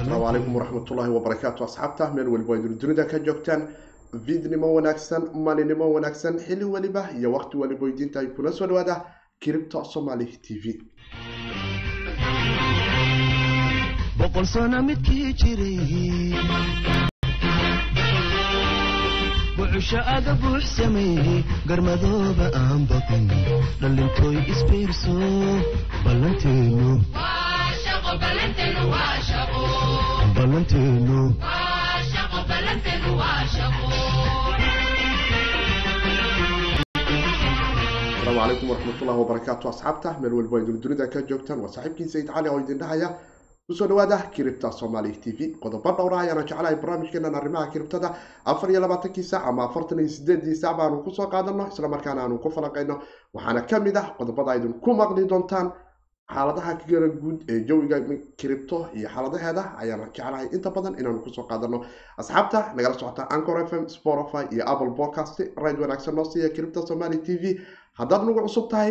asalaamu calaykum waraxmatullaahi wabarakaatu asxaabta meel weliba idin dunida ka joogtaan vidnimo wanaagsan maalinimo wanaagsan xilli weliba iyo waqti weliba diinta ay kula soo dhawaada kiribta somali t v. Boqol sano midkii jiray bucusho aga buux sameeyey garmadooba aan baqin dhalintoy isbiirso ballanteenu asalaamu calaykum waraxmatullahi wabarakaatu asxaabta meel weliba idin dunida ka joogtaan. Waa saaxiibkii sayid cali oo idin dhahaya ku soo dhawaada kiribta somali t v. Qodobo dhowra ayaana jeclahay barnaamijkeenan arrimaha kiribtada. Afar iyo labaatankii saac ama afartan iyo sideedii saac baanu ku soo qaadano islamarkaana aanu ku falanqayno waxaana ka mid ah qodobada idinku maqli doontaan. Xaaladaha kala guud ee jawiga kiribto iyo xaaladaheeda ayaana jeclahay. Inta badan inaanu ku soo qaadano asxaabta nagala socota ancor f m spotify iyo apple podcast rayd wanaagsan noo siiya kiribta somali t v. Haddaad nagu cusub tahay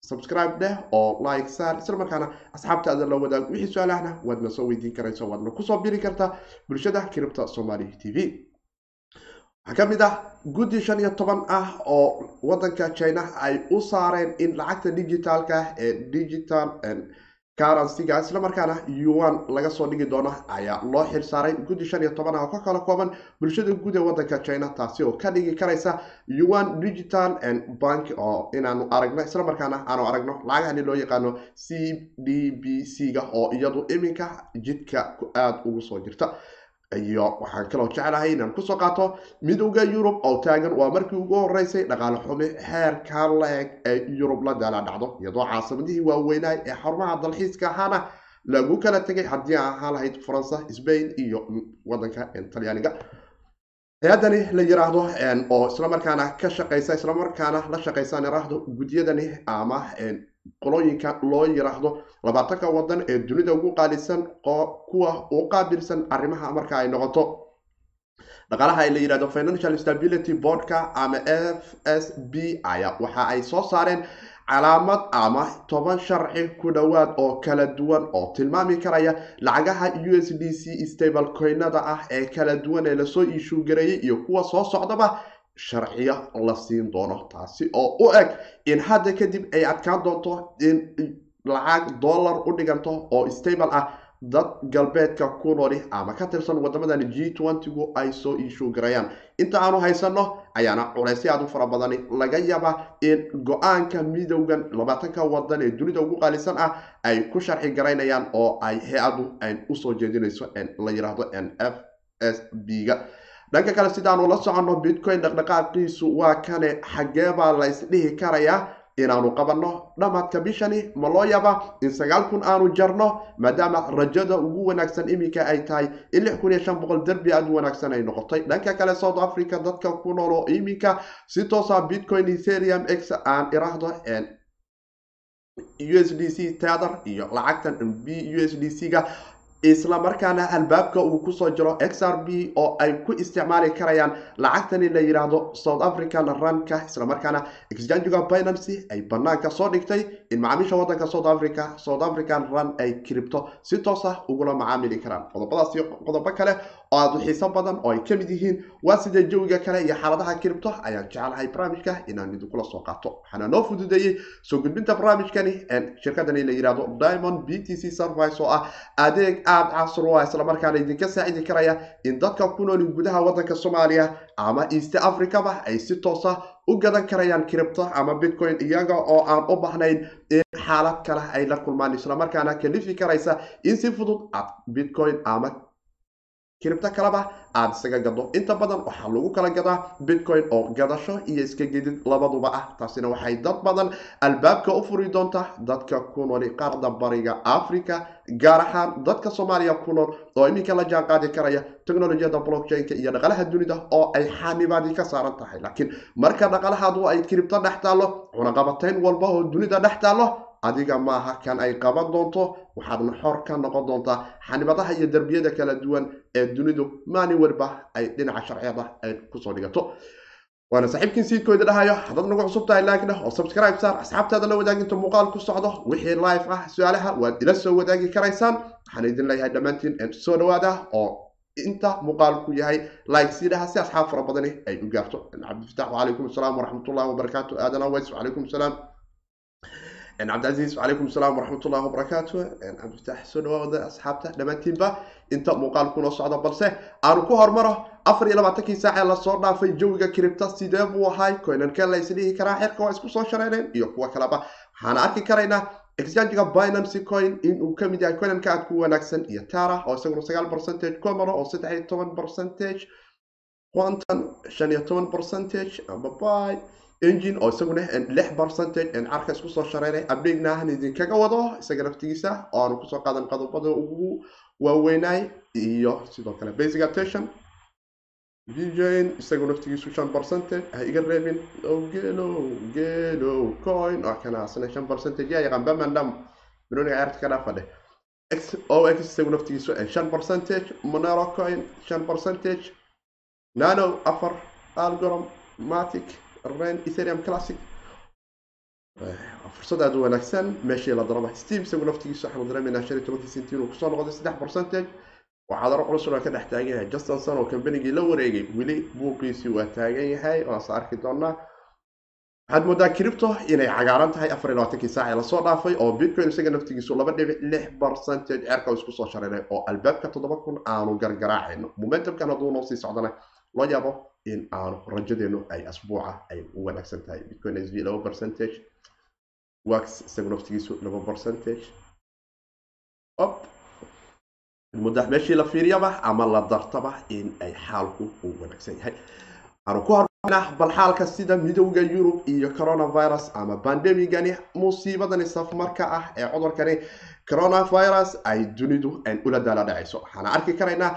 subscribe dheh oo like saar. Isla markaana asxaabtaada la wadaag wixii su'aalahna waadna soo weydiin karaysa waadna ku soo biri kartaa bulshada kiribta somali t v. Waxaa ka mid ah guddi shan iyo toban ah oo wadanka china ay u saareen in lacagta digitaalka ee digital currencyga isla markaana yuan laga soo dhigi doono ayaa loo xil saaray guddi shan iyo toban ah. Oo ka kala kooban bulshada guud ee wadanka china taasi oo ka dhigi karaysa yuan digital bank oo inaanu aragno isla markaana aanu aragno lacagahani loo yaqaano c d b c ga oo iyadu iminka jidka aada ugu soo jirta iyo waxaan kaloo jeclahay inaan ku soo qaato midowda yurub oo taagan. Waa markii ugu horeysay dhaqaale xumi heerka la-eg ee yurub la daala dhacdo iyadoo caasimadihii waaweynaay ee xarumaha dalxiiska ahaana lagu kala tegay. Haddii aan ahaan lahayd faransa sbain iyo wadanka talyaaniga hay'adani la yiraahdo oo islamarkaana ka shaqeysa islamarkaana la shaqeysan yiraahdo guddiyadani ama qolooyinka loo yiraahdo labaatanka wadan ee dunida ugu qaalisan kuwa u qaabilsan arrimaha marka ay noqoto. Dhaqaalaha ay la yiraahdo financial stability boardka ama f s b aya waxa ay soo saareen calaamad ama toban sharci ku dhowaad oo kala duwan oo tilmaami karaya lacagaha u s d c stable coinada ah ee kala duwan ee la soo iishuugareeyay iyo kuwa soo socdaba sharciyo la siin doono. Taasi oo u eg in hadda kadib ay adkaan doonto in lacag dollar u dhiganto oo stable ah dad galbeedka ku nooli ama ka tirsan wadamadan g twentygu ay soo iishuugarayaan inta aanu haysano ayaana culeysya aad u fara badani laga yaaba in go'aanka midowgan labaatanka wadan ee dunida ugu qaalisan ah ay ku sharci garaynayaan oo ay hay'adu u soo jeedinayso la yiraahdo f s b ga. Dhanka kale sidaanu la soconno bitcoin dhaqdhaqaaqiisu waa kane xageebaa la isdhihi karayaa inaanu qabanno. Dhammaadka bishani ma loo yaba in sagaal kun aanu jarno maadaama rajada ugu wanaagsan iminka ay tahay in lix kun iyo shan boqol derbi aad wanaagsan ay noqotay. Dhanka kale south africa dadka ku nool oo iminka si toosa bitcoin etherium x aan iraahdo u s d c tether iyo lacagtan b u s d c ga isla markaana albaabka uu ku soo jiro x r b oo ay ku isticmaali karayaan lacagtani la yiraahdo south african ranka islamarkaana exchangiga binancy ay banaanka soo dhigtay in macaamiisha wadanka south africa south african run ay kiribto si toosa ugula macaamili karaan. Qodobadaas iyo qodobo kale oo aada xiiso badan oo ay ka mid yihiin waa sidee jawiga kale iyo xaaladaha kiribto ayaan jeclahay barnaamijka inaan idinkula soo qaato. Waxaana noo fududeeyey soo gudbinta barnaamijkani shirkadani la yiraahdo diamond b t c service oo ah adeeg aada casro ah islamarkaana idinka saacidi karaya in dadka ku nooli gudaha wadanka soomaaliya ama east africaba ay si toosa u gadan karayaan kiribto ama bitcoin iyaga oo aan u bahnayn in xaalad kale ay la kulmaan islamarkaana kalifi karaysa in si fudud aad bitcoin ama kiribto kaleba aada isaga gado. Inta badan waxaa lagu kala gadaa bitcoin oo gadasho iyo iska gedid labaduba ah. Taasina waxay dad badan albaabka u furi doontaa dadka ku nooli qaarda bariga africa gaar ahaan dadka soomaaliya ku nool oo iminka la jaan qaadi karaya technolojiyada blockchainka iyo dhaqalaha dunida oo ay xaanibaadii ka saaran tahay. Laakiin marka dhaqalahaadu ay kiribto dhex taallo cunaqabatayn walba oo dunida dhex taallo adiga maaha kan ay qaban doonto waxaadna xor ka noqon doontaa xanibadaha iyo derbiyada kala duwan ee dunidu maalin walba ay dhinaca sharciyada ay ku soo dhigato. Waana saaxiibkiin siidkooda dhahayo haddaad nagu cusub tahay dheh oo subscribe saar asxaabtaada la wadaag inta muuqaal ku socdo wixii live ah su'aalaha waad ila soo wadaagi karaysaan. Waxaan idin leeyahay dhammaantiin soo dhawaada oo inta muuqaalku yahay like sii dhaha si asxaab fara badani ay u gaarto. Cabdifatax wacalaykum asalaam waraxmatullahi wabarakaatu aadan aways wacalaykum asalaam cabdicaziiz wacalaykum asalaam waraxmatullahi wabarakaatu cabdifatax soo dhawaada asxaabta dhammaantiinba inta muuqaalku noo socdo balse aanu ku hormaro afar iyo labaatankii saac ee la soo dhaafay jawiga kiribta sidee buu ahay coinanke la karaa xerka waa isku soo shareereen iyo kuwa kaleba waxaana arki karaynaa exchangiga binancy coin inuu ka mid yahay coinanka aad ku wanaagsan iyo tara oo isaguna sagaal percentage comoro oo saddex iyo toban percentage. Quantan shan iyo toban percentage ama engine oo isaguna lix percentage carka isku soo shareeray updatena han idinkaga wado isaga naftigiisa oo ku soo qaadan qodobada ugu waaweynaay iyo sidoo kale basic attention. Vjn isagu naftigiisu shan percentage ha iga reebin. Gelo gelo coin. Oo kana asna shan percentage. Yaa yaqaan bamandam biloniga ciyaarta ka dhaafadhe ox isagu naftigiisu shan percentage. Monero coin shan percentage. Nano afar algorom matic ren ethereum classic. Fursad aada u wanaagsan. Meeshii la daraba steve isagu naftigiisu waxaanu dareemaynaa shan tobankii sentin uu ku soo noqday saddex percentage. Waxaa daro culus ka dhex taagan yahay. Justinson oo combanigii la wareegay weli buuqiisii waa taagan yahay waase arki doonaa. Waxaad moodaa cripto inay cagaaran tahay afar iyo labaatankii saac ee la soo dhaafay oo bitcoin isaga naftigiisu laba dhibic lix percentage ceerka isku soo shareeray oo albaabka toddoba kun aanu gargaraacayno momentumkan hadduu noo sii socdana loo yaabo in aanu rajadeenu ay asbuuca ay u wanaagsan tahay. Bitcoin s v laba percentage. Wax isagu naftigiisu laba percentage. Op. Mudda meeshii la fiiriyaba ama la dartaba in ay xaalku u wanaagsan yahay. Aanu ku hormarnaa bal xaalka sida midowda yurub iyo coronavirus ama bandemigani musiibadani safmarka ah ee cudurkani coronavirus ay dunidu ula daala dhacayso waxaana arki karaynaa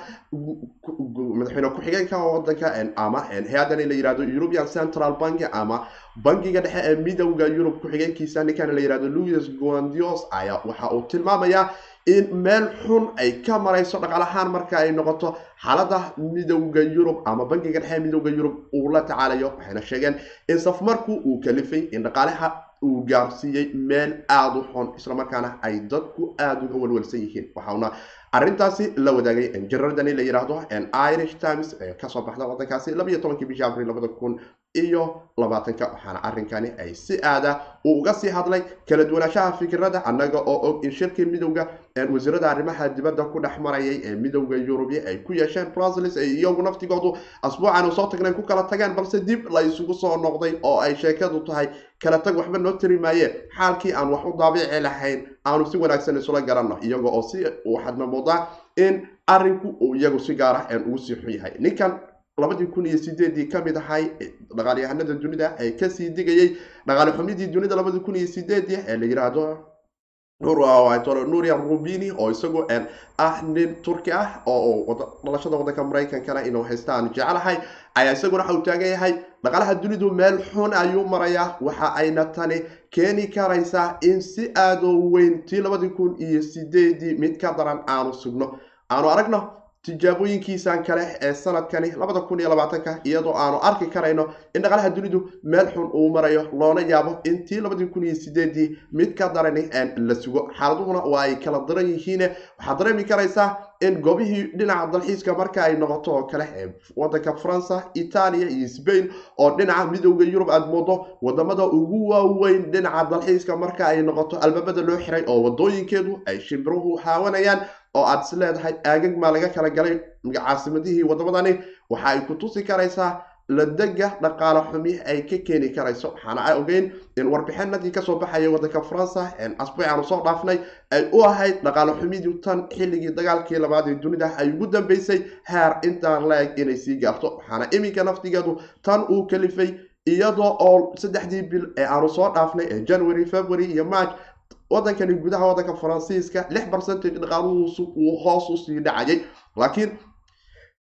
madaxweyne ku-xigeenka wadanka ama hay'adani la yiraahdo european central bank ama bangiga dhexe ee midowda yurub ku-xigeenkiisa ninkan la yiraahdo louis guandios ayaa waxa uu tilmaamayaa in meel xun ay ka marayso dhaqaalahaan marka ay noqoto xaalada midowda yurub ama bangiga dhexe midowda yurub uu la tacaalayo waxayna sheegeen in safmarku uu kalifay in dhaqaalaha uu gaarsiiyey meel aada u xun islamarkaana ay dadku aada uga walwalsan yihiin. Waxauna arrintaasi la wadaagay jaradani la yiraahdo irish times ee ka soo baxda wadankaasi labaiyo tobankii bishii abril labada kun iyo labaatanka. Waxaana arrinkani ay si aada uu uga sii hadlay kala duwanaanshaha fikirada annaga oo og in shirkii midowda wasiirada arrimaha dibadda ku dhex marayay ee midowda yurubi ay ku yeesheen bruseles ay iyagu naftigoodu asbuucan soo tagnay ku kala tageen balse dib la isugu soo noqday oo ay sheekadu tahay kala tag waxba noo tari maaye xaalkii aan wax u daabici lahayn aanu si wanaagsan isula garanno iyaga oo si waxaadna moodaa in arinku uu iyagu si gaara ugu sii xun yahay. Ninkan labadii kun iyo sideedii ka mid ahay dhaqaalyahanada dunida ee ka sii digayay dhaqaale xumidii dunida labadii kun iyo sideedii ee la yiraahdo nuria rubini oo isagu ah nin turki ah oo dhalashada wadanka maraykankana inuu haystaan jecelahay ayaa isaguna waxa uu taagan yahay dhaqaalaha dunidu meel xun ayuu marayaa waxa ayna tani keeni karaysaa in si aadoo weyn tii labadii kun iyo sideedii mid ka daran aanu sugno aanu aragno tijaabooyinkiisan kale ee sanadkani labada kun iyo labaatanka iyadoo aanu arki karayno in dhaqalaha dunidu meel xun uu marayo loona yaabo in tii labadii kun iyo sideedii mid ka darani la sugo. Xaaladuhuna waa ay kala daran yihiine waxaad dareemi karaysaa in goobihii dhinaca dalxiiska marka ay noqoto oo kale ee wadanka faransa itaaliya iyo sbain oo dhinaca midowda yurub aada moodo waddamada ugu waaweyn dhinaca dalxiiska marka ay noqoto albaabada loo xiray oo wadooyinkeedu ay shimbiruhu haawanayaan oo aada is leedahay aagag maa laga kala galay caasimadihii wadamadani waxa ay ku tusi karaysaa ladega dhaqaale xumi ay ka keeni karayso. Waxaana a ogeyn in warbixinadii ka soo baxaya wadanka faransa asbuucaanu soo dhaafnay ay u ahayd dhaqaale xumidu tan xilligii dagaalkii labaad ee dunida ay ugu dambeysay. Heer intaan la-eg inay sii gaarto. Waxaana iminka naftigeedu tan uu kalifay iyadoo oo saddexdii bil ee aanu soo dhaafnay ee january february iyo march wadankani gudaha wadanka faransiiska lix percentage dhaqaaluhu hoos u sii dhacayay laakiin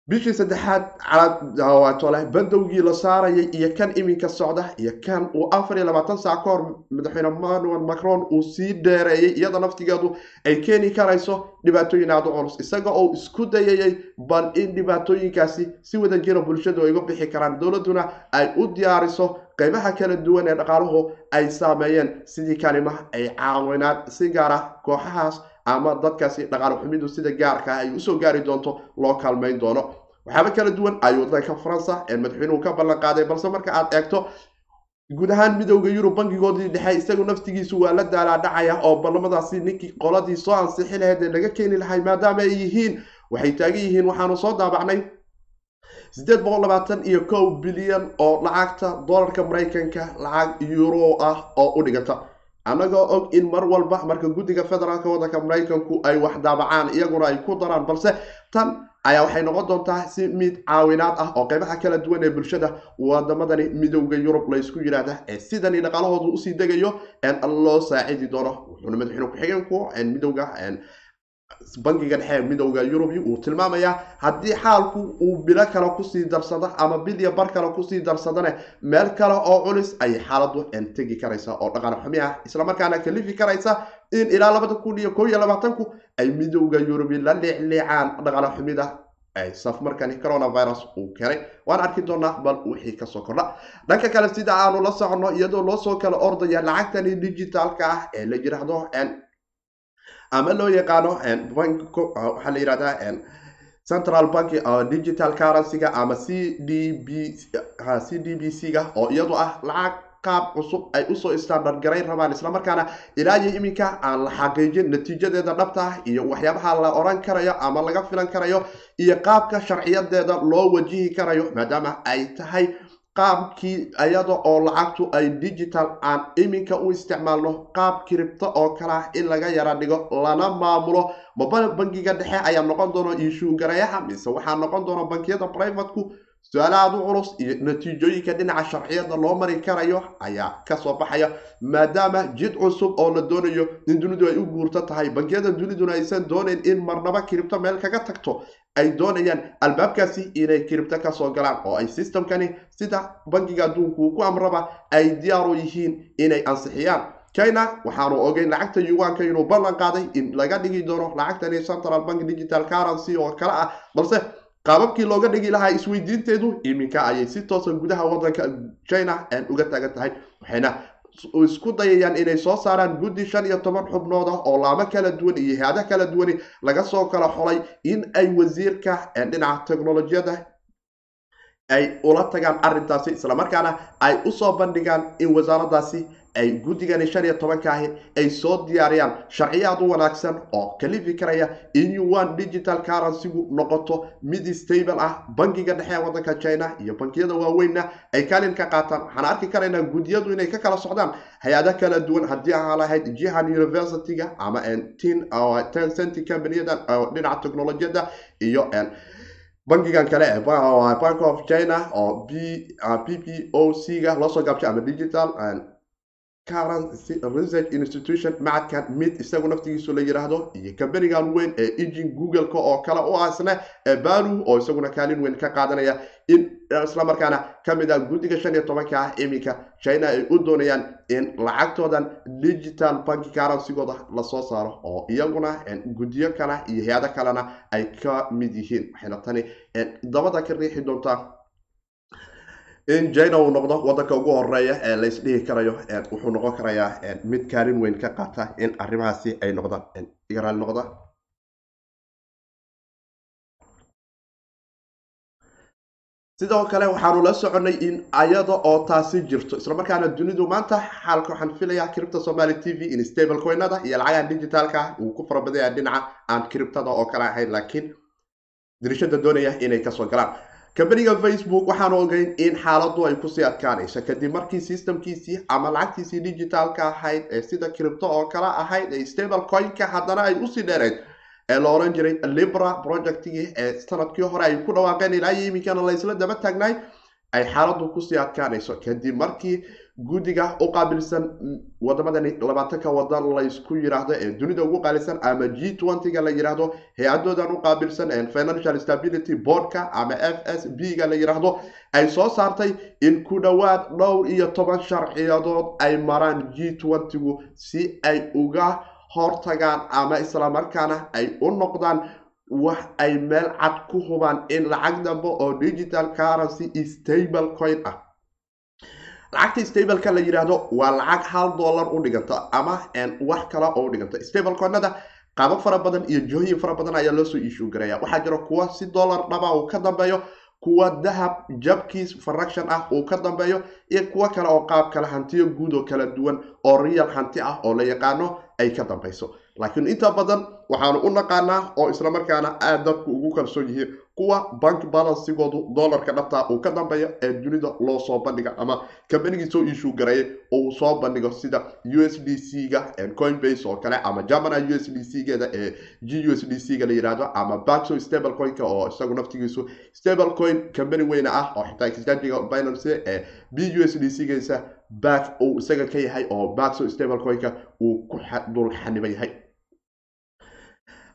bishii saddexaad calawaatole bandowgii la saarayay iyo kan iminka socda iyo kan uu afar iyo labaatan saac ka hor madaxweyne emmanuel macron uu sii dheereeyey iyada naftigeedu ay keeni karayso dhibaatooyin aada u culus. Isaga oo isku dayayay bal in dhibaatooyinkaasi si wada jira bulshadu ay uga bixi karaan dowladuna ay u diyaariso qeybaha kala duwan ee dhaqaaluhu ay saameeyeen. Sidii kalima ay caawinaad si gaara kooxahaas ama dadkaasi dhaqaale xumidu sida gaarka ay u soo gaari doonto loo kaalmayn doono waxyaaba kala duwan ayuu wadanka faransa ee madaxweynuhu ka ballan qaaday balse marka aad eegto guud ahaan midowda yurub bankigoodii dhexe isagu naftigiisu waa la daalaadhacaya oo ballamadaasi ninkii qoladii soo ansixi lahayd ee laga keeni lahay maadaama ay yihiin waxay taagan yihiin waxaanu soo daabacnay siddeed boqol labaatan iyo kow bilyan oo lacagta dollarka maraykanka lacag euro ah oo u dhiganta annagoo og in mar walba marka guddiga federaalka waddanka maraykanku ay wax daabacaan iyaguna ay ku daraan balse tan ayaa waxay noqon doontaa si mid caawinaad ah oo qeybaha kala duwan ee bulshada wadamadani midowda yurub laysku yidhaahda ee sidani dhaqaalahoodu u sii degayo loo saacidi doono. Wuxuuna madaxweyne ku-xigeenku midowga bankiga dhexe midowda yurubi uu tilmaamayaa haddii xaalku uu bilo kale ku sii darsado ama bil iyo bar kale ku sii darsadane meel kale oo culis ayay xaaladu tegi karaysa oo dhaqan xumi ah. Islamarkaana kalifi karaysa in ilaa labada kun iyo kow iyo labaatanku ay midowda yurubi la liicliicaan dhaqan xumida ay safmarkani coronavirus uu keenay waan arki doonaa bal wixii ka soo kordha. Dhanka kale sida aanu la socono iyadoo loosoo kala ordaya lacagtani digitalka ah ee la yiraahdo ama loo yaqaano waxaa la yihahdaa central bank digital currency-ga ama c d b c d b c ga oo iyadu ah lacag qaab cusub ay u soo standard garayn rabaan islamarkaana ilaa iyo iminka aan la xaqiijin natiijadeeda dhabta ah iyo waxyaabaha la oran karayo ama laga filan karayo iyo qaabka sharciyadeeda loo wajihi karayo maadaama ay tahay qaabkii iyada oo lacagtu ay digital aan iminka u isticmaalno qaab kiribto oo kale ah in laga yara dhigo lana maamulo. Maba bankiga dhexe ayaa noqon doono ishuugarayaha mise waxaa noqon doona bankiyada privateku su'aalahaad u culus iyo natiijooyinka dhinaca sharciyada loo mari karayo ayaa ka soo baxaya maadaama jid cusub oo la doonayo in dunidu ay u guurto tahay bankiyada duniduna aysan doonayn in marnaba kiribto meel kaga tagto ay doonayaan albaabkaasi inay kiribto ka soo galaan oo ay systemkani sida bankiga adduunku uu ku amraba ay diyaaru yihiin inay ansixiyaan china waxaanu ogeyn lacagta yuwanka inuu ballan qaaday in laga dhigi doono lacagtani central bank digital currency oo kale ah balse qaababkii looga dhigi lahaa isweydiinteedu iminka ayay si toosa gudaha wadanka china uga taagan tahay waxayna isku dayayaan inay soo saaraan guddi shan iyo toban xubnood ah oo laamo kala duwan iyo hay'ada kala duwani laga soo kala xolay in ay wasiirka dhinaca technolojiyada ay ula tagaan arrintaasi islamarkaana ay u soo bandhigaan in wasaaradaasi ay guddigani shan iyo tobanka ahi ay soo diyaariyaan sharciyaad u wanaagsan oo kalifi karaya in yuan digital currencygu noqoto mid stable ah bankiga dhexe ee waddanka china iyo bankiyada waaweynna ay kaalin ka qaataan. Waxaan arki karaynaa guddiyadu inay ka kala socdaan hay'ada kala duwan. Haddii aan lahayd jihan university-ga ama tin ten centi companiyada dhinaca technolojiyada iyo bankigan kale bank of china oo b p p o c ga loosoo gaabshay ama digital currency research institution macadkan mid isagu naftigiisu la yiraahdo iyo kambanigan weyn ee engine google-ka oo kale u asne ee balu oo isaguna kaalin weyn ka qaadanaya in islamarkaana ka mid ah guddiga shan iyo tobanka ah iminka china ay u doonayaan in lacagtoodan digital banki currencygooda la soo saaro oo iyaguna guddiyo kale iyo hay'ado kalena ay ka mid yihiin. Waxayna tani dabada ka riixi doontaa in china uu noqdo wadanka ugu horreeya ee laysdhihi karayo wuxuu noqon karayaa mid kaalin weyn ka qaata in arrimahaasi ay noqdaan igaraali noqda. Sidoo kale waxaanu la soconay in ayada oo taasi jirto islamarkaana dunidu maanta xaalka waxaan filayaa cripta somaly t v in stable coinada iyo lacagaha digitalka uu ku farabadaya dhinaca aan criptada oo kale ahayn laakiin dirishada doonaya inay ka soo galaan kambaniga facebook waxaanu ogeyn in xaaladu ay ku sii adkaanayso kadib markii systemkiisii ama lacagtiisii digitalka ahayd ee sida cripto oo kale ahayd ee stable coinka haddana ay u sii dheereyd ee la oran jiray libra projectgii ee sannadkii hore ay ku dhawaaqeen ilaa iyo iminkana laysla daba taagnaay ay xaaladu ku sii adkaanayso. Kadib markii guddiga u qaabilsan wadamadani labaatanka wadan laysku yiraahdo ee dunida ugu qaalisan ama g twentyga la yiraahdo hay'adoodan u qaabilsan financial stability boardka ama f s b ga la yiraahdo ay soo saartay in ku dhowaad dhowr iyo toban sharciyadood ay maraan g twentygu si ay uga hortagaan ama islamarkaana ay u noqdaan wax ay meel cad ku hubaan in lacag dambe oo digital currency stable coin ah lacagta stableka la yidhaahdo waa lacag hal dollar u dhiganta ama wax kale oo u dhiganta stable coinada qaabo fara badan iyo jihooyin fara badan ayaa loosoo iishuu garaya waxaa jira kuwa si dollar dhaba uu ka dambeeyo kuwa dahab jabkiis fraction ah uu ka dambeeyo iyo kuwo kale oo qaab kale hantiyo guud oo kala duwan oo real hanti ah oo la yaqaano ay ka dambayso. Laakiin inta badan waxaanu u naqaanaa oo islamarkaana aad dadku ugu kalsoon yihiin kuwa bank balansigoodu dollarka dhabta uu ka dambeeyo ee dunida loo soo bandhiga ama kambanigii soo iishuu gareeyay uu soo bandhigo sida u s d c ga coinbase oo kale ama germana u s d c geeda ee g u s d c ga la yihahdo ama baxo stable coinka oo isagu naftigiisu stable coin kambani weyne ah oo xitaa exchangiga binance ee b u s d c geesa back uu isaga ka yahay oo baxo stable coinka uu ku dul xaniban yahay.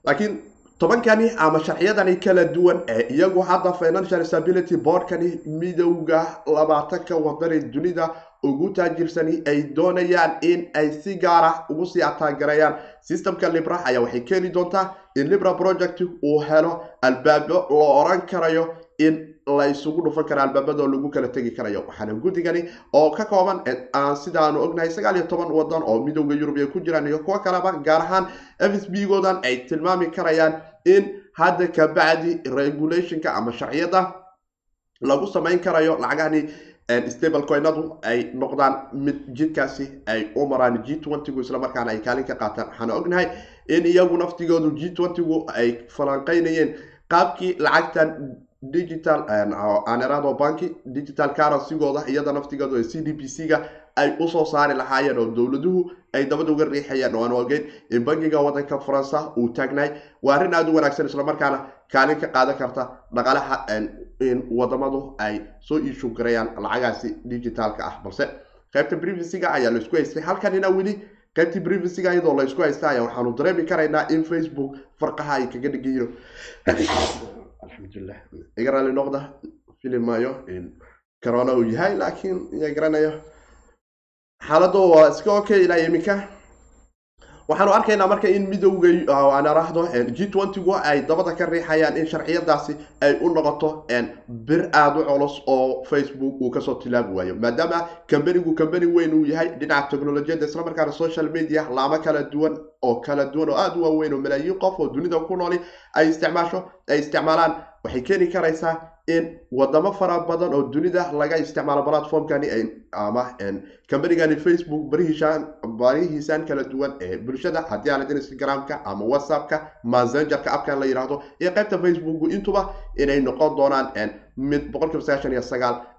Laakiin tobankani ama sharciyadani kala duwan ee iyagu hadda financial stability boardkani midowga labaatanka wadani dunida ugu taajirsani ay doonayaan in ay si gaara ugu sii ataagarayaan systemka libra ayaa waxay keeni doontaa in libra project uu helo albaabo loo oran karayo in la isugu dhufan kara albaabadoo lagu kala tegi karayo. Waxaana guddigani oo ka kooban sidaanu ognahay sagaal iyo toban wadan oo midowda yurub ay ku jiraan iyo kuwo kaleba gaar ahaan f s b goodan ay tilmaami karayaan in hadda kabacdi regulationka ama sharciyada lagu samayn karayo lacagahani stable coinadu ay noqdaan mid jidkaasi ay u maraan g twentygu islamarkaana ay kaalin ka qaataan. Waxaana ognahay in iyagu naftigoodu g twentygu ay falanqeynayeen qaabkii lacagtan digital aanerado banki digital currencygooda iyada naftigooda ee c d p c ga ay u soo saari lahaayeen oo dowladuhu ay dabada uga riixayeen oo aan ogeyn in bankiga wadanka faransa uu taagnahay waa arrin aada u wanaagsan islamarkaana kaalin ka qaadan karta dhaqaalaha in wadamadu ay soo iishu garayaan lacagaasi digitalka ah. Balse qaybta privacyga ayaa la isku haystay. Halkanina weli qaybtii privacyga iyadoo laysku haysta waxaanu dareemi karaynaa in facebook farqaha ay kaga dhigayiin alxamdulilah iga raali noqda filimaayo corona uu yahay laakiin ya garanayo xaaladu waa iska okay ilaa iminka waxaanu arkaynaa marka in midowga aan arahdo g twentygu ay dabada ka riixayaan in sharciyadaasi ay u noqoto bir aada u culus oo facebook uu ka soo tilaabi waayo. Maadaama kambanigu kambani weyn uu yahay dhinaca technolojiyadda islamarkaana social media laamo kala duwan oo kala duwan oo aada u waaweyn oo malaayiin qof oo dunida ku nooli ay isticmaasho ay isticmaalaan waxay keeni karaysaa in wadamo fara badan oo dunida laga isticmaalo platformkani ama kambanigani facebook barihiisaan kala duwan ee bulshada haddii aanad instagramka ama whatsappka messengerka appkan la yidhaahdo iyo qaybta facebooku. Intuba inay noqon doonaan mid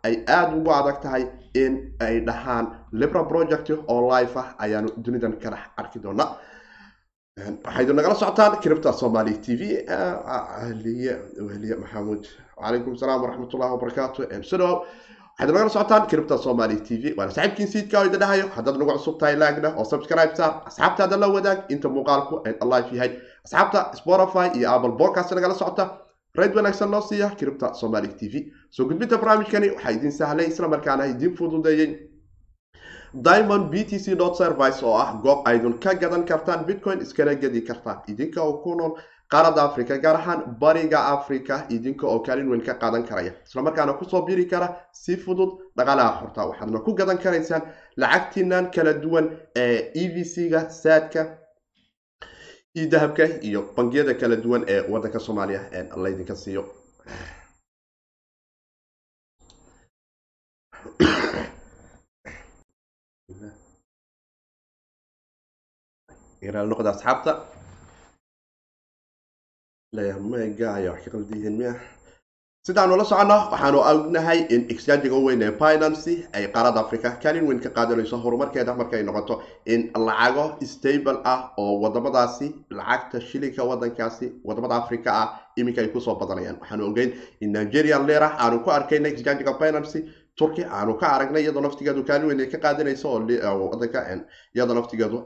ay aada ugu adag tahay in ay dhahaan libra project oo life ah ayaanu dunidan ka arki doonaa. Waxaydu nagala socotaan cripta somali t v wahliye maxamuud wacalaykum salaam waraxmat ullahi wabarakaatu sido waxaydu nagala socotaan cripta somali t v. Waana saaxiibkiin siidka oo idin dhahayo. Haddaad nagu cusub tahay laagna oo subscribe saar. Asxaabtaada la wadaag inta muuqaalku live yahay. Asxaabta spotify iyo apple podcast nagala socota. Rayd wanaagsan noo siiya cripta somali t v. Soo gudbinta barnaamijkani waxaa idin sahlay islamarkaana idin fududeeyey diamond b t c service oo ah goob aydun ka gadan kartaan bitcoin iskala gedi kartaan. Idinka oo ku nool qaaradda africa gaar ahaan bariga africa idinka oo kaalin weyn ka qaadan karaya. Islamarkaana ku soo biri kara si fudud dhaqaalaha xorta waxaadna ku gadan karaysaan lacagtiinan kala duwan ee e v c ga saadka iyo dahabka iyo bangiyada kala duwan ee wadanka soomaaliya laydinka siiyo. Noqda asxaabta sidaanu la socono waxaanu ognahay in exchangiga weyn ee binancy ay qaarada africa kaalin weyn ka qaadanayso horumarkeeda markay noqoto in lacago stable ah oo wadamadaasi lacagta shilinka wadankaasi waddamada africa ah iminka ay ku soo badanayaan. Waxaanu ogeyn in nigerian lera aanu ku arkayna exchangiga binancy turki aanu ka aragnay iyadoo naftigeedu kaalin weyn ay ka qaadanayso oo wadanka iyadoo naftigeedu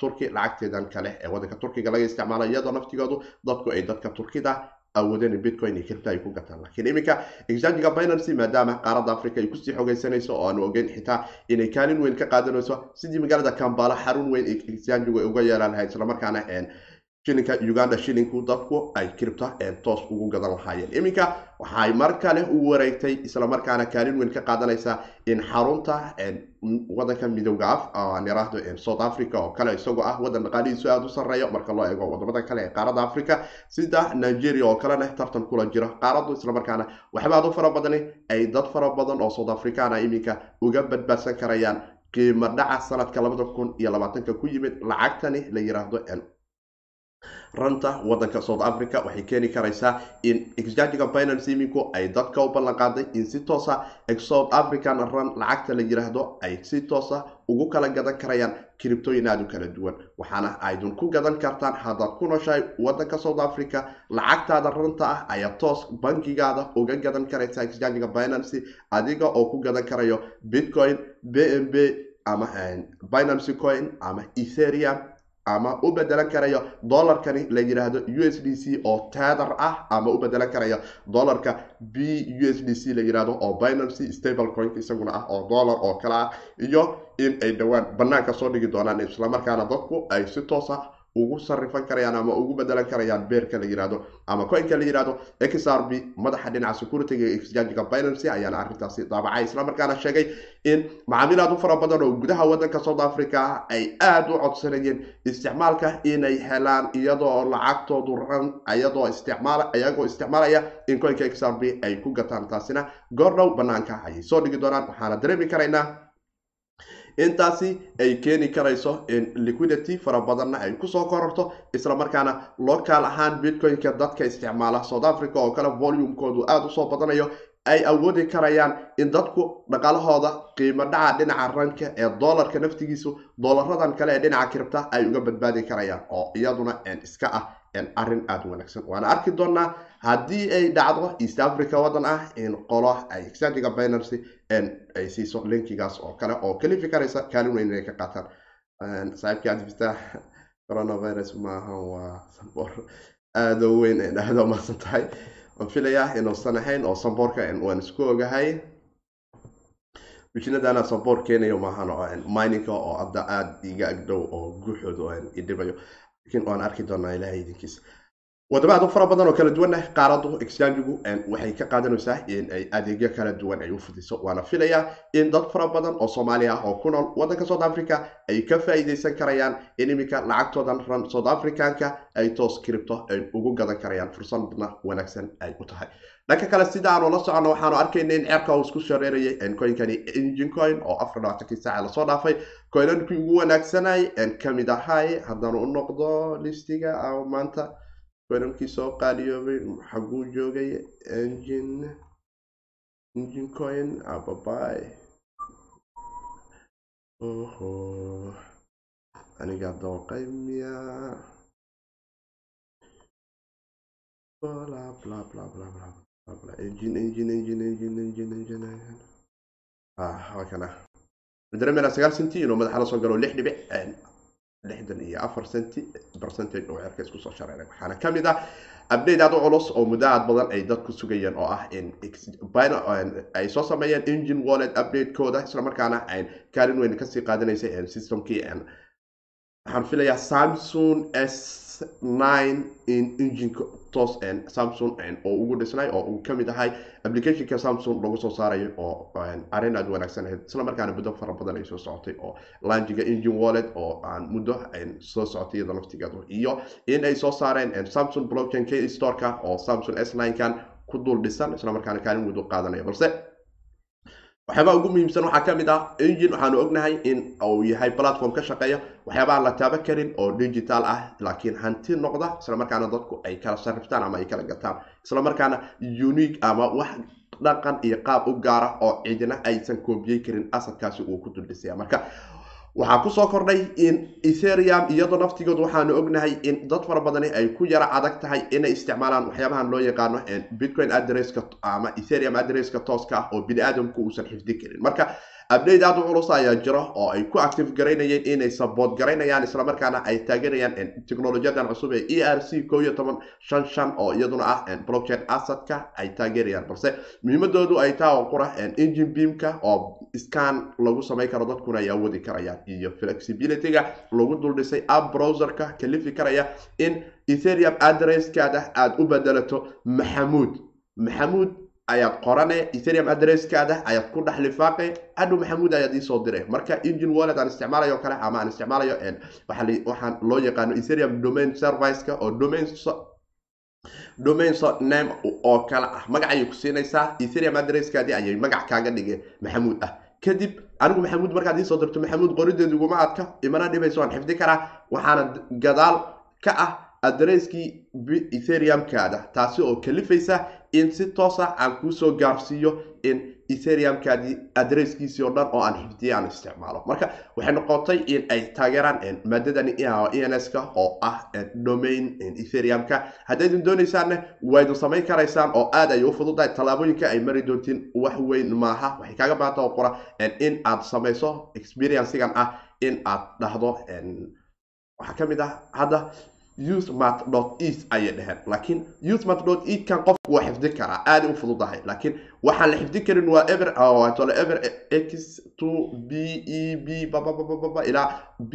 turki lacagteedan kale ee wadanka turkiga laga isticmaala iyadoo naftigeedu dadku ay dadka turkida awoodeen in bitcoin iyo kiribta ay ku gataan. Laakiin iminka exchangiga binancy maadaama qaaradda africa ay ku sii xogeysanayso oo aanu ogeyn xitaa inay kaalin weyn ka qaadanayso sidii magaalada kambala xarun weyn exchangigu ay uga yeelan lahayd islamarkaana shilinka uganda shilinku dadku ay kiribta toos ugu gadan lahaayeen iminka waxay mar kale u wareegtay islamarkaana kaalin weyn ka qaadanaysaa in xarunta wadanka midooda af aan yiraahdo south africa oo kale isagoo ah wadan dhaqaalihiisu aada u sarreeya marka loo eego waddamada kale ee qaaradda africa sida nigeria oo kalena tartan kula jira qaaraddu islamarkaana waxba aad u fara badani ay dad fara badan oo south africana iminka uga badbaadsan karayaan qiimo dhaca sanadka labada kun iyo labaatanka ku yimid lacagtani la yiraahdo ranta wadanka south africa waxay keeni karaysaa in exchangiga binance iminku ay dadka u ballan qaaday in si toosa south african run lacagta la yiraahdo ay si toosa ugu kala gadan karayaan kiribtooyin aada kala duwan. Waxaana aydun ku gadan kartaan haddaad ku noshahay wadanka south africa lacagtaada ranta ah ayaa toos bankigaada uga gadan karaysa exchangiga binance adiga oo ku gadan karayo bitcoin b m b ama binance coin ama etherium ama u bedelan karayo dollarkani la yiraahdo u s d c oo tether ah ama u bedelan karayo dollarka b u s d c la yiraahdo oo binancy stable coin isaguna ah oo dollar oo kale ah iyo in ay dhowaan banaanka soo dhigi doonaan islamarkaana dadku ay si toos ah ugu sarifan karayaan ama ugu bedelan karayaan beerka la yiraahdo ama coinka la yiraahdo xrb madaxa dhinaca securityga exchangiga binancy ayaana arrintaasi daabacay. Islamarkaana sheegay in macaamiil aad u fara badan oo gudaha wadanka south africa ay aada u codsanayeen isticmaalka inay helaan iyadoo lacagtoodu ran iyadoo isticmaal iyagoo isticmaalaya in coinka xrb ay ku gataan. Taasina goordhow banaanka ayay soo dhigi doonaan waxaana dareemi karaynaa intaasi ay keeni karayso in liquidity fara badanna ay ku soo kororto islamarkaana local ahaan bitcoin-ka dadka isticmaala south africa oo kale volumekoodu aada u soo badanayo ay awoodi karayaan in dadku dhaqaalahooda qiimo dhaca dhinaca ranka ee dollarka naftigiisu dollaradan kale ee dhinaca kiribta ay uga badbaadi karayaan oo iyaduna iska ah arrin aada wanaagsan. Waana arki doonaa haddii ay dhacdo east africa wadan ah in qolo ay exchangiga binancy ay siiso linkigaas oo kale oo kalifi karaysa kaalin weyn inay ka qaataan. Saaxiibkii adfita coronavirus maaha waa sambor aada u weyn ay dhahdo maasan tahay. Waan filayaa inuusan ahayn oo samboorka waan isku ogahay. Mishinadana samboor keenayo maahan mininka oo hadda aada iga agdhow oo guuxooda idhibayo lakiin waan arki doonaa ilahay idinkiisa u fara badan oo kala duwanna qaaraddu exchangigu waxay ka qaadanaysaa in ay adeegyo kala duwan ay u fudiso waana filayaa in dad fara badan oo soomaali ah oo ku nool waddanka south africa ay ka faa'iidaysan karayaan in iminka lacagtoodan ran south africanka ay toos kiribto ay ugu gadan karayaan. Fursadna wanaagsan ay u tahay. Dhanka kale sida aanu la soconno waxaanu arkayna in ceerka uu isku shareerayay coinkani engine coin oo afar labaatankii saaca la soo dhaafay. Coinankii ugu wanaagsanay ka mid ahay haddaanu u noqdo listiga maanta coinankii soo qaaliyoobay xaguu joogay engine engine coin ababai oho aniga dooqay miya. Waa kana dareemena sagaal senti inuu madaxa la soo galo lixdan iyo afar centi percentage oo ceerka isku soo waxaana ka mid ah update aad u culus oo muddo badan ay dadku sugayeen oo ah in ay soo sameeyeen engine wallet update-kooda islamarkaana kaalin weyn ka sii qaadanaysay systemkii waxaan filayaa samsung s nine in engineka toos samsung oo ugu dhisnay oo uu ka mid ahay applicationka samsung lagu soo saarayo oo arrin aad wanaagsan ahayd. Isla markaana muddo fara badan ay soo socotay oo langiga engine wallet oo aan muddo soo socotay iyada laftigeedu iyo in ay soo saareen samsung blockchain k storeka oo samsung s nine kan ku dul dhisan isla markaana kaalin muddo qaadanaya. Balse waxyaabaa ugu muhiimsan waxaa ka mid ah engine. Waxaanu ognahay in uu yahay platform ka shaqeeya. Waxyaabaa la taaban karin oo digital ah laakiin hanti noqda islamarkaana dadku ay kala sariftaan ama ay kala gataan. Islamarkaana unique ama wax dhaqan iyo qaab u gaara oo cidina aysan koobiyey karin asadkaasi uu ku duldhisaya marka waxaa ku soo kordhay in etherium iyadoo naftigood waxaanu ognahay in dad fara badani ay ku yara adag tahay inay isticmaalaan waxyaabahan loo yaqaano bitcoin adresska ama etherium adresska tooska ah oo bini aadamku uusan xifdi karin. Marka update aad u culus ayaa jira oo ay ku active garaynayeen inay support garaynayaan islamarkaana ay taageerayaan teknolojiyadan cusub ee e r c ko iyo toban shan shan oo iyaduna ah blockchain assadka ay taageerayaan balse muhiimadoodu ay taa oo qura engine beamka oo scan lagu samayn karo dadkuna ay awoodi karayaan iyo flexibilityga lagu duldhisay app browserka kalifi karaya in etherium adresskaada aada u bedelato maxamuud maxamuud ayaad qorane etherium adresskaada ayaad ku dhex lifaaqe. Hadhow maxamuud ayaad iisoo dire marka engine wallet aan isticmaalayo o kale ama aan isticmaalayo waxaan loo yaqaano etherium domain serviceka oo domain domain name oo kale ah. Magac ayay ku siinaysaa. Etherium adresskaadii ayay magac kaaga dhige maxamuud ah. Kadib anigu maxamuud markaad iisoo dirto maxamuud qorideedu iguma adka imana dhibayso waan xifdi karaa. Waxaana gadaal ka ah adresskii etheriumkaada taasi oo kalifaysa in si toosa aan kuusoo gaarsiiyo in etheriumkaadii adresskiisii oo dhan oo aan xifdiye aan isticmaalo. Marka waxay noqotay in ay taageeraan maadadani ens-ka oo ah domain etheriumka haddaydin doonaysaanne waydin samayn karaysaan oo aad ay u fududahay. Tallaabooyinka ay mari doontiin wax weyn maaha. Waxay kaaga baahanta oo qura in aad samayso experiencegan ah in aad dhahdo waxaa ka mid ah hadda usemat east ayay dheheen laakiin usemat eat kan qofku waa xifdi karaa aaday u fududahay. Laakiin waxaan la xifdi karin waa ever tole ever x two b e b bababababa ilaa b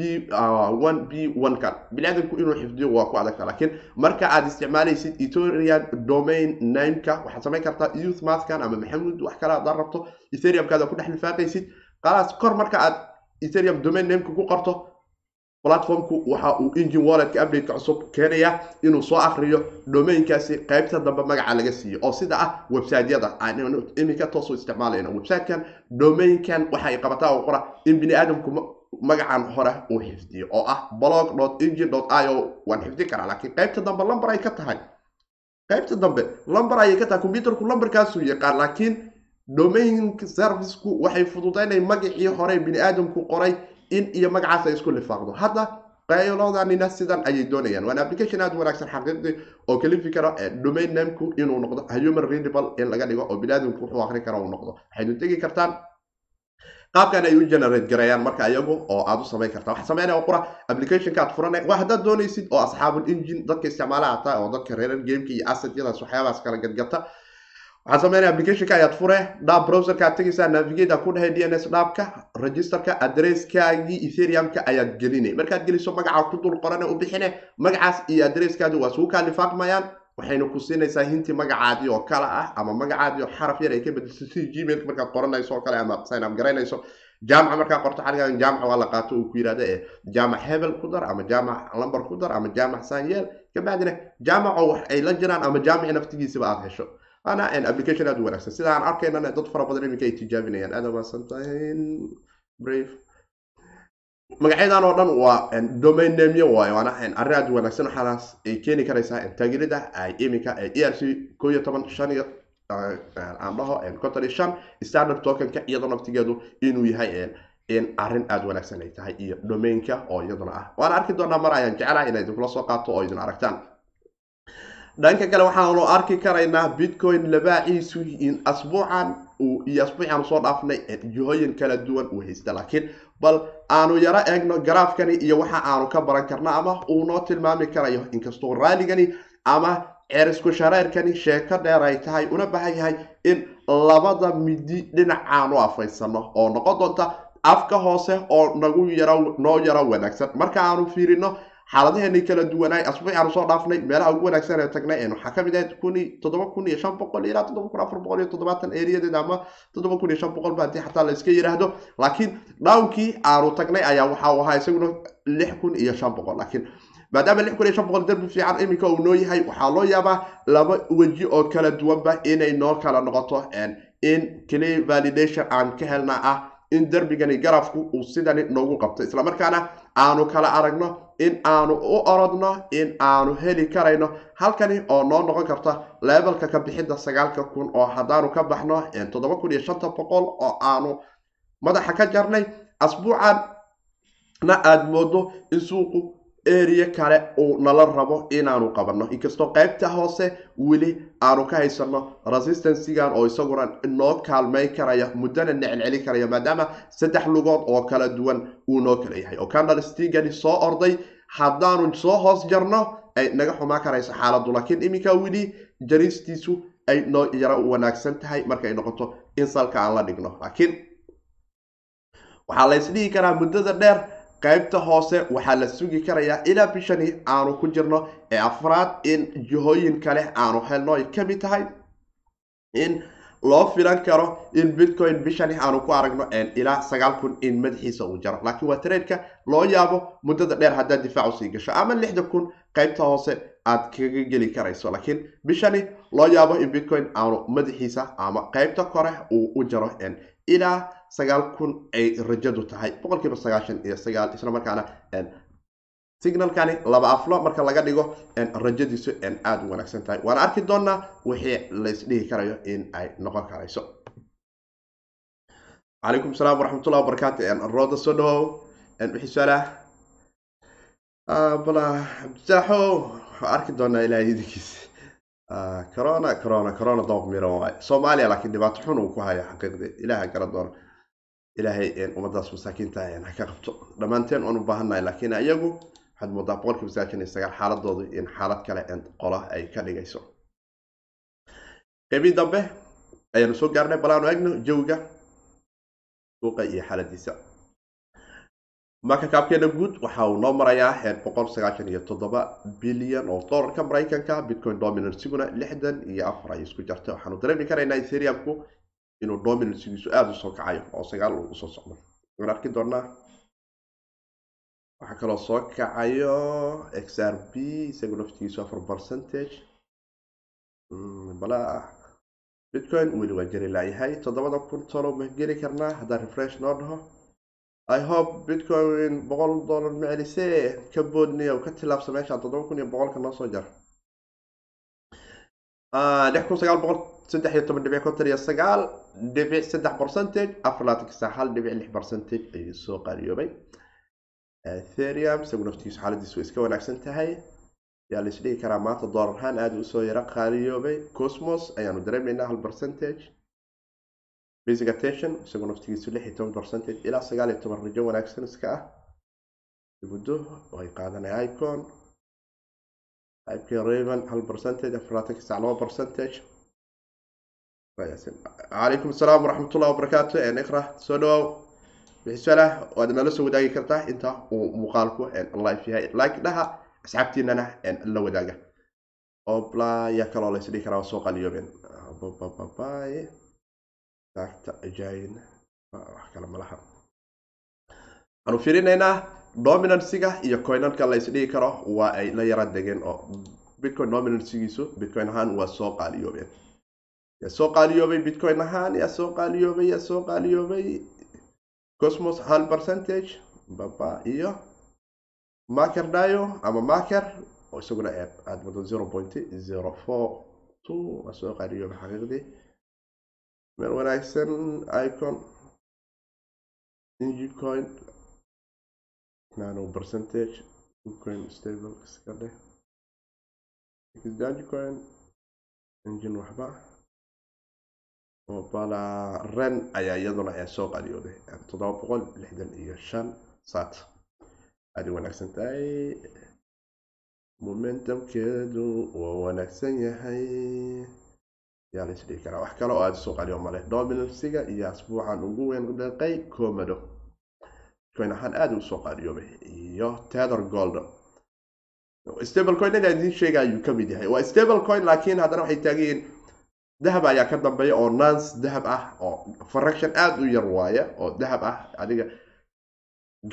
one b one kan. Biniaadamku inuu xifdiyo waa ku adagta. Laakiin marka aad isticmaalaysid etherian domain nameka waxaad samayn kartaa usematkan ama maxamuud wax kale haddaad rabto etheriumkaada ku dhex lifaaqaysid. Qalaas kor marka aad etherium domain nameka ku qorto platformku waxa uu engine walletka updateka cusub keenaya inuu soo akriyo domainkaasi qaybta dambe magaca laga siiyo oo sida ah websiteyada. Iminka toosu isticmaalayna websitekan domainkan waxay qabataa oo qora in bini aadamku magacan hore uu xifdiyo oo ah blog engine io waan xifdi karaa laakiin qaybta dambe lumber ay ka tahay. Qaybta dambe lumber ayay ka tahay. Computerku lumberkaasuu yaqaan laakiin domain serviceku waxay fududaynay magacii hore bini aadamku qoray in iyo magacaas ay isku lifaaqdo. Hadda qaylodanina sidan ayay doonayaan waana application aada wanaagsan xaqiiqdii oo kalifi kara domain nameku inuu noqdo human readable in laga dhigo oo biniaadamku wuxuu akri kara uu noqdo. Waxaynu tegi kartaan. Qaabkan ay u generate garayaan marka iyagu oo aad u samayn kartaa waxa sameynaya qura applicationka aad furana waa haddaad doonaysid oo asxaabul engine dadka isticmaalaha taa oo dadka reeran gameka iyo assetyadaas waxyaabahaas kala gadgata sameynaya applicationka ayaad fure dhaab browserka aad tegaysaa navigate ku dhahay d n dhaabka registerka adresskaagii etheriumka ayaad gelinay markaad geliso magaca ku dul qorane u bixine magacaas iyo adresskaadi waa isugu kaa lifaaqmayaan waxayna ku siinaysaa hinti magacaadii oo kale ah ama magacaadii oo xaraf yar ay ka bedeliso si gmailka markaad qoranayso oo kale ama sign up garaynayso. Jaamaca markaa qorto xaligan jaamaca waa la qaato uu ku yidhahda ee jaamac hebel ku dar ama jaamac lamber ku dar ama jaamac sanyeel. Kabacdina jaamaco wax ay la jiraan ama jaamici naftigiisaba aad hesho application aad u wanaagsan sida arkaynana dad fara badan iminka ay tijaabinayaan aad maasantahay brave magacyadan oo dhan waa domain namyo waayo waana arrin aad u wanaagsan waxaanaas ay keeni karaysaa taageerida ay iminka e r c ko toban shan aan dhaho conton iyo shan standard tokenka iyadoo naftigeedu inuu yahay in arrin aada wanaagsan ay tahay iyo domainka oo iyaduna ah waana arki doonaa mar ayaan jecelahay inay idinkula soo qaato oo idin aragtaan dhanka kale waxaanu arki karaynaa bitcoin labaaciisu in asbuucan iyo asbuucan soo dhaafnay jihooyin kala duwan uu haysta. Laakiin bal aanu yaro eegno garaafkani iyo waxa aanu ka baran karno ama uu noo tilmaami karayo inkastoo raaligani ama cerisku shareerkani sheeko dheer ay tahay una baahan yahay in labada midi dhinacaanu afaysano oo noqon doonta afka hoose oo nagu yaro noo yaro wanaagsan. Marka aanu fiirino xaaladaheeni kala duwanaay asbuuci aanu soo dhaafnay meelaha ugu wanaagsan ee tagnay waxaa ka mid ahayd kun toddoba kun iyo shan boqol ilaa toddoba kun afar boqol iyo toddobaatan eriyadeeda ama toddoba kun iyo shan boqol ba haddii xataa la yidhaahdo laakiin dhownkii aanu tagnay ayaa waxa uu ahaa isaguna lix kun iyo shan boqol. Laakiin maadaama lix kun iyo shan boqol derbi fiican iminka uu noo yahay waxaa loo yaabaa laba weji oo kala duwanba inay noo kala noqoto. In clear validation aan ka helna ah in derbigani garafku uu sidani noogu qabto. Islamarkaana aanu kala aragno in aanu u orodno in aanu heli karayno. Halkani oo noo noqon karta leebelka ka bixidda sagaalka kun oo haddaanu ka baxno toddoba kun iyo shanta boqol oo aanu madaxa ka jarnay asbuucan na aada moodo in suuqu area kale uu nala rabo inaanu qabanno. Inkastoo qaybta hoose weli aanu ka haysano resistancygan oo isaguna noo kaalmayn karaya muddana necelcelin karaya maadaama saddex lugood oo kala duwan uu noo kala yahay. Oo candlestigani soo orday haddaanu soo hoos jarno ay naga xumaan karayso xaaladdu laakiin iminka weli jaristiisu ay noo yaro wanaagsan tahay markay noqoto in salka aan la dhigno. Laakiin waxaa la ysdhihi karaa muddada dheer qaybta hoose waxaa la sugi karayaa ilaa bishani aanu ku jirno ee afraad in jihooyin kale aanu helno ay ka mid tahay. In loo filan karo in bitcoin bishani aanu ku aragno ilaa sagaal kun in madaxiisa uu jaro. Laakiin waa traedka loo yaabo muddada dheer haddaad difaac u sii gasho ama lixda kun qaybta hoose aad kaga geli karayso. Laakiin bishani loo yaabo in bitcoin aanu madaxiisa ama qaybta kore uu u jaro ilaa sagaal kun ay rajadu tahay boqolkiiba sagaashan iyo sagaal isla markaana signalkani laba aflo marka laga dhigo rajadiisu aada u wanaagsan tahay. Waana arki doonaa wixii laysdhihi karayo in ay noqon karayso. Calaykum salaam waraxmatullah wabarakaatu rooda soo dhawow wixii su'aalah bala cabdisaaxo waxaa arki doonaa ilahay idinkiis. Corona corona corona dooq miran waay. Soomaaliya laakiin dhibaato xun uu ku haya xaqiiqdii. Ilaha gara doono ilaahay ummadaas masaakiinta ha ka qabto. Dhammaanteen waan u baahannahay laakiin iyagu waxaad moodaa boqolkiiba sagaashan iyo sagaal xaaladoodu in xaalad kale qola ay ka dhigayso. Qeybii dambe ayaanu soo gaarnay bal aanu egno jawiga suuqa iyo xaaladiisa. Marka kaabkeena guud waxa uu noo marayaa heer boqol sagaashan iyo toddoba bilyan oo dollarka maraykanka bitcoin dominansiguna lixdan iyo afar ay isku jarta waxaanu dareemi karaynaa ethereumku inuu dominansigiisu aada u soo kacayo oo sagaal u soo socdo. Waan arki doonaa. Waxaa kaloo soo kacayo x r b isagu naftigiisu afar percentage. Bala. Bitcoin weli waa jeri laayahay toddobada kun tolo ma geli karnaa haddaan refresh noo dhaho. I hope bitcoin boqol dollar ma celisee? Ka boodniya ka tilaabsa meesha toddoba kun iyo boqolka noo soo jar lix kun sagaal boqol saddex iyo toban dhibic konton iyo sagaal dhibic saddex percentage saa hal dhibic lix percentage ayuu soo qaaliyoobay ethereum isagu naftigiisu xaaladiisu way iska wanaagsan tahay yaa la isdhihi karaa maanta dollar ahaan aada u soo yaro qaaliyoobay cosmos ayaanu dareemaynaa hal percentage basic attention isagu naftigiisu lix iyo toban percentage ilaa sagaal iyo toban rajo wanaagsan iska ah muddo ay qaadanaya icon raven hal percentage afarlaatanka sac laba percentage. Calaykum asalaam waraxmatullah wabarakaatu iqra soo dhawow wixii su'aalah waad nala soo wadaagi kartaa inta uu muuqaalku live yahay. Like dhaha asxaabtiinana la wadaaga. Obla yaa kaloo la isdhihi karaa soo qaliyoobeen babababaye daagta ajayn wax kale malaha waxaanu dominansiga iyo coinanka la isdhihi karo waa ay la yara degeen oo bitcoin dominansigiisu bitcoin ahaan waa soo qaaliyoobeen yaa soo qaaliyoobay bitcoin ahaan yaa soo qaaliyoobay yaa soo qaaliyoobay. Cosmos hal percentage baba iyo maker dayo ama maker oo isaguna aada wado zero point zero four two waa soo qaaliyoobay xaqiiqdii. Meel wanaagsan icon ingicoin nano percentage bitcoin stable iska dheh. Dagecoin engine waxba. Bala ren ayaa iyaduna ee soo qaliyooday toddoba boqol lixdan iyo shan sat aada wanaagsan tahay. Momentumkeedu waa wanaagsan yahay. Yaa la isdhihi karaa. Wax kale oo aada soo qaliyo male dominansiga iyo asbuucan ugu weyn deeqay comado coin ahaan aada u soo qaaliyoobay iyo tether gold. Stable coin inaa idiin sheega ayuu ka mid yahay. Waa stable coin laakiin haddana waxay taagan yihiin dahab ayaa ka dambeeya oo nance dahab ah oo fraction aada u yar waaya oo dahab ah adiga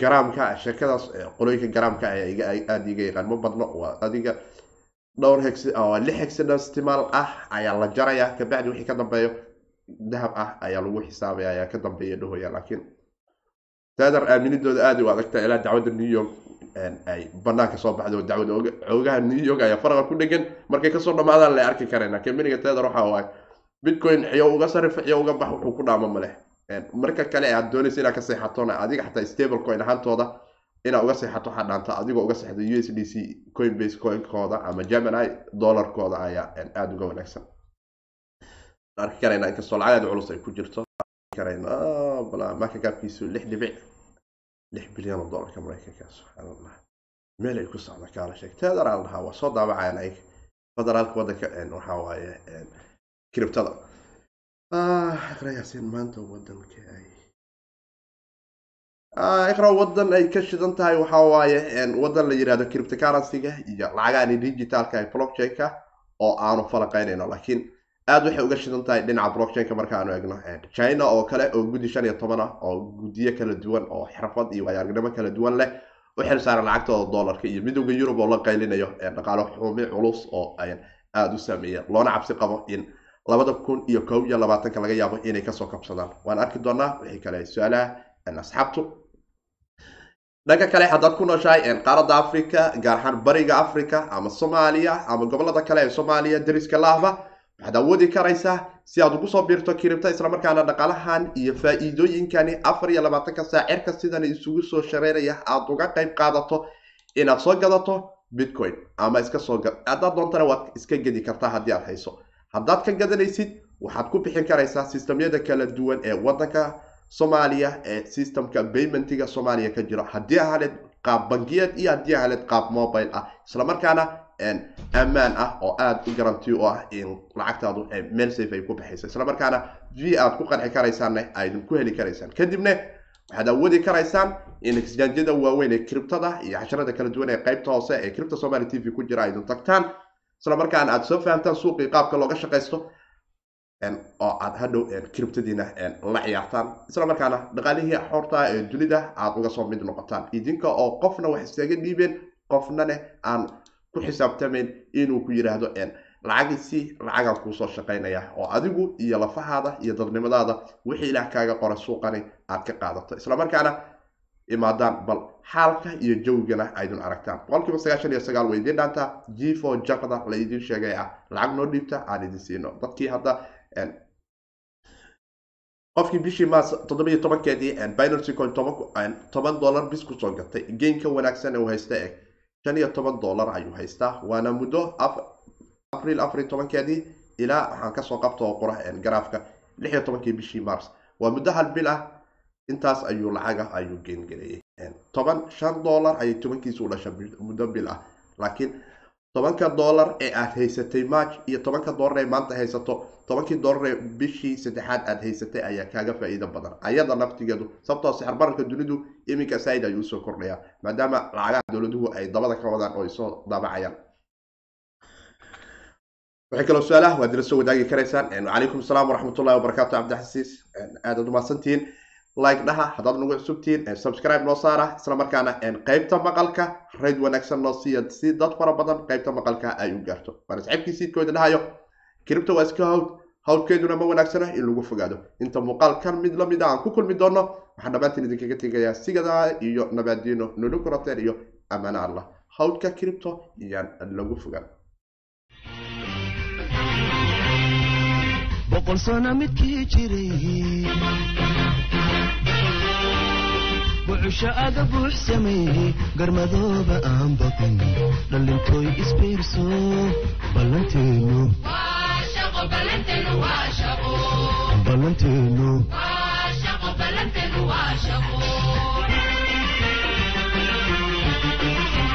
garaamka sheekadaas qolooyinka garaamka aada iga yaqaan. Ma badno waa adiga dhowr lix hexadecimal ah ayaa la jaraya kabacdi wixii ka dambeeyo dahab ah ayaa lagu xisaabaya ayaa ka dambeeya dhahoya laakiin tether aaminidooda aada u adagta ilaa dacwadda new york ay banaanka soo baxdo dacwada oogaha new york ayaa faraqa ku dhegan markay ka soo dhamaadaan la arki karayna kambaniga tether waxa waaye bitcoin xiyo uga sarifo xiyo uga bax wuxuu ku dhaamo maleh marka kale aad doonaysa inaad ka seexatona adiga xataa stable coin ahaantooda inaad uga seexato waxaa dhaanta adigoo uga seexda u s d c coinbase coinkooda ama gemini dollarkooda ayaa aada uga wanaagsan. Arki karayna inkastoo lacag aada culus ay ku jirto karayna marka gaabkiisu lix dhibic lix bilyan oo dollarka maraykanka subxaan allah meel ay ku socda kaala sheeg teedaraal dhahaa waa soo daabacayaan ay federaalka waddanka waxaa waaye kiribtada iqrayaasin maanta waddanka ay iqra wadan ay ka shidan tahay waxaa waaye wadan la yidhahdo criptocurrency-ga iyo lacagaani digitalka ee blockchain-ka oo aanu falaqaynayno laakiin aada waxay uga shidan tahay dhinaca blockchain-ka markaanu egno china oo kale oo guddi shan iyo toban ah oo guddiyo kala duwan oo xirfad iyo waayaarnimo kala duwan leh u xil saaran lacagtooda dollarka iyo midowda yurub oo la qaylinayo. Dhaqaalo xumi culus oo aada u saameeya loona cabsi qabo in labada kun iyo kow iyo labaatanka laga yaabo inay ka soo kabsadaan. Waan arki doonaa wixii kale su'aalaha asxaabtu. Dhanka kale haddaad ku nooshahay qaaradda africa gaar ahaan bariga africa ama soomaaliya ama gobollada kale ee soomaaliya dariska laahba waxaad awoodi karaysaa si aad ugu soo biirto kiribta islamarkaana dhaqaalahan iyo faa-iidooyinkani afar iyo labaatanka saacirka sidan isugu soo shareeraya aad uga qayb qaadato inaad soo gadato bitcoin ama iska soo haddaad doontana waad iska gedi kartaa haddii aad hayso. Haddaad ka gadanaysid waxaad ku bixin karaysaa sistamyada kala duwan ee wadanka soomaaliya ee systemka baymentiga soomaaliya ka jiro. Haddii ahaleed qaab bangiyeed iyo haddii ahaleed qaab mobile ah islamarkaana ammaan ah oo aada u garanti u ah in lacagtaadu meel safe ay ku baxayso islamarkaana v aad ku qanci karaysaanne aydin ku heli karaysaan. Kadibna waxaad awoodi karaysaan in exjanjyada waaweyn ee criptada iyo casharada kala duwan ee qeybta hoose ee cripta somaly t v ku jira aydin tagtaan. Islamarkaana aad soo fahamtaan suuqii qaabka looga shaqaysto oo aad hadhow criptadiina la ciyaartaan. Islamarkaana dhaqaalihii xoorta ee dunida aad uga soo mid noqotaan. Idinka oo qofna wax iskaga dhiibeen qofnane aan ku xisaabtamayn inuu ku yidhaahdo lacagiisii lacagaan kuusoo shaqaynaya oo adigu iyo lafahaada iyo dadnimadaada wixii ilaah kaaga qora suuqani aad ka qaadato. Islamarkaana imaadaan bal xaalka iyo jawgana aydin aragtaan. Boqolkiiba sagaashan iyo sagaal way idiin dhaantaa gfo jaqda la idiin sheegay ah. Lacag noo dhiibta aan idin siino. Dadkii hadda qofkii bishii maas toddoba iyo tobankeedii binancy coin toban dollar bis ku soo gatay. Gainka wanaagsan uu haysta eg shan iyo toban dollar ayuu haystaa. Waana muddo april afar iyo tobankeedii ilaa waxaan ka soo qabta oo qora garaafka lix iyo tobankii bishii mars. Waa muddo hal bil ah. Intaas ayuu lacaga ayuu geengareeyey toban shan dollar ayay tobankiisu u dhasha muddo bil ah. Laakiin tobanka dollar ee aad haysatay march iyo tobanka dollar ee maanta haysato tobankii dollar ee bishii saddexaad aad haysatay ayaa kaaga faa-iido badan. Ayada naftigeedu sababtoo sixir bararka dunidu iminka saaid ayuu u soo kordhayaa maadaama lacagaha dowladuhu ay dabada ka wadaan oo ay soo daabacayaan. Waxay kaloo su'aalaha waad ila soo wadaagi karaysaan. Calaykum asalaam waraxmatullahi wabarakaatu cabdixasiis aadaad umahadsantihiin like dhaha haddaad nagu cusubtihiin subscribe noo saara isla markaana qeybta maqalka rayd wanaagsan noo siiya si dad fara badan qeybta maqalka ay u gaarto. Waana saxiibkii siidkooda dhahayo kiribta waa iska hawd hawdkeeduna ma wanaagsana in lagu fogaado. Inta muuqaalkan mid la mid a aan ku kulmi doono waxaan dhammaantiin idinkaga tegayaa sigadaa iyo nabaadiino nulukurateer iyo amaana allah. Hawdka kiribto iyaan lagu fogaan. Boqol sano midkii jiray wuxusha aga buux sameeyey garmadooba aan baqin dhallintooy isbiirso ballanteenu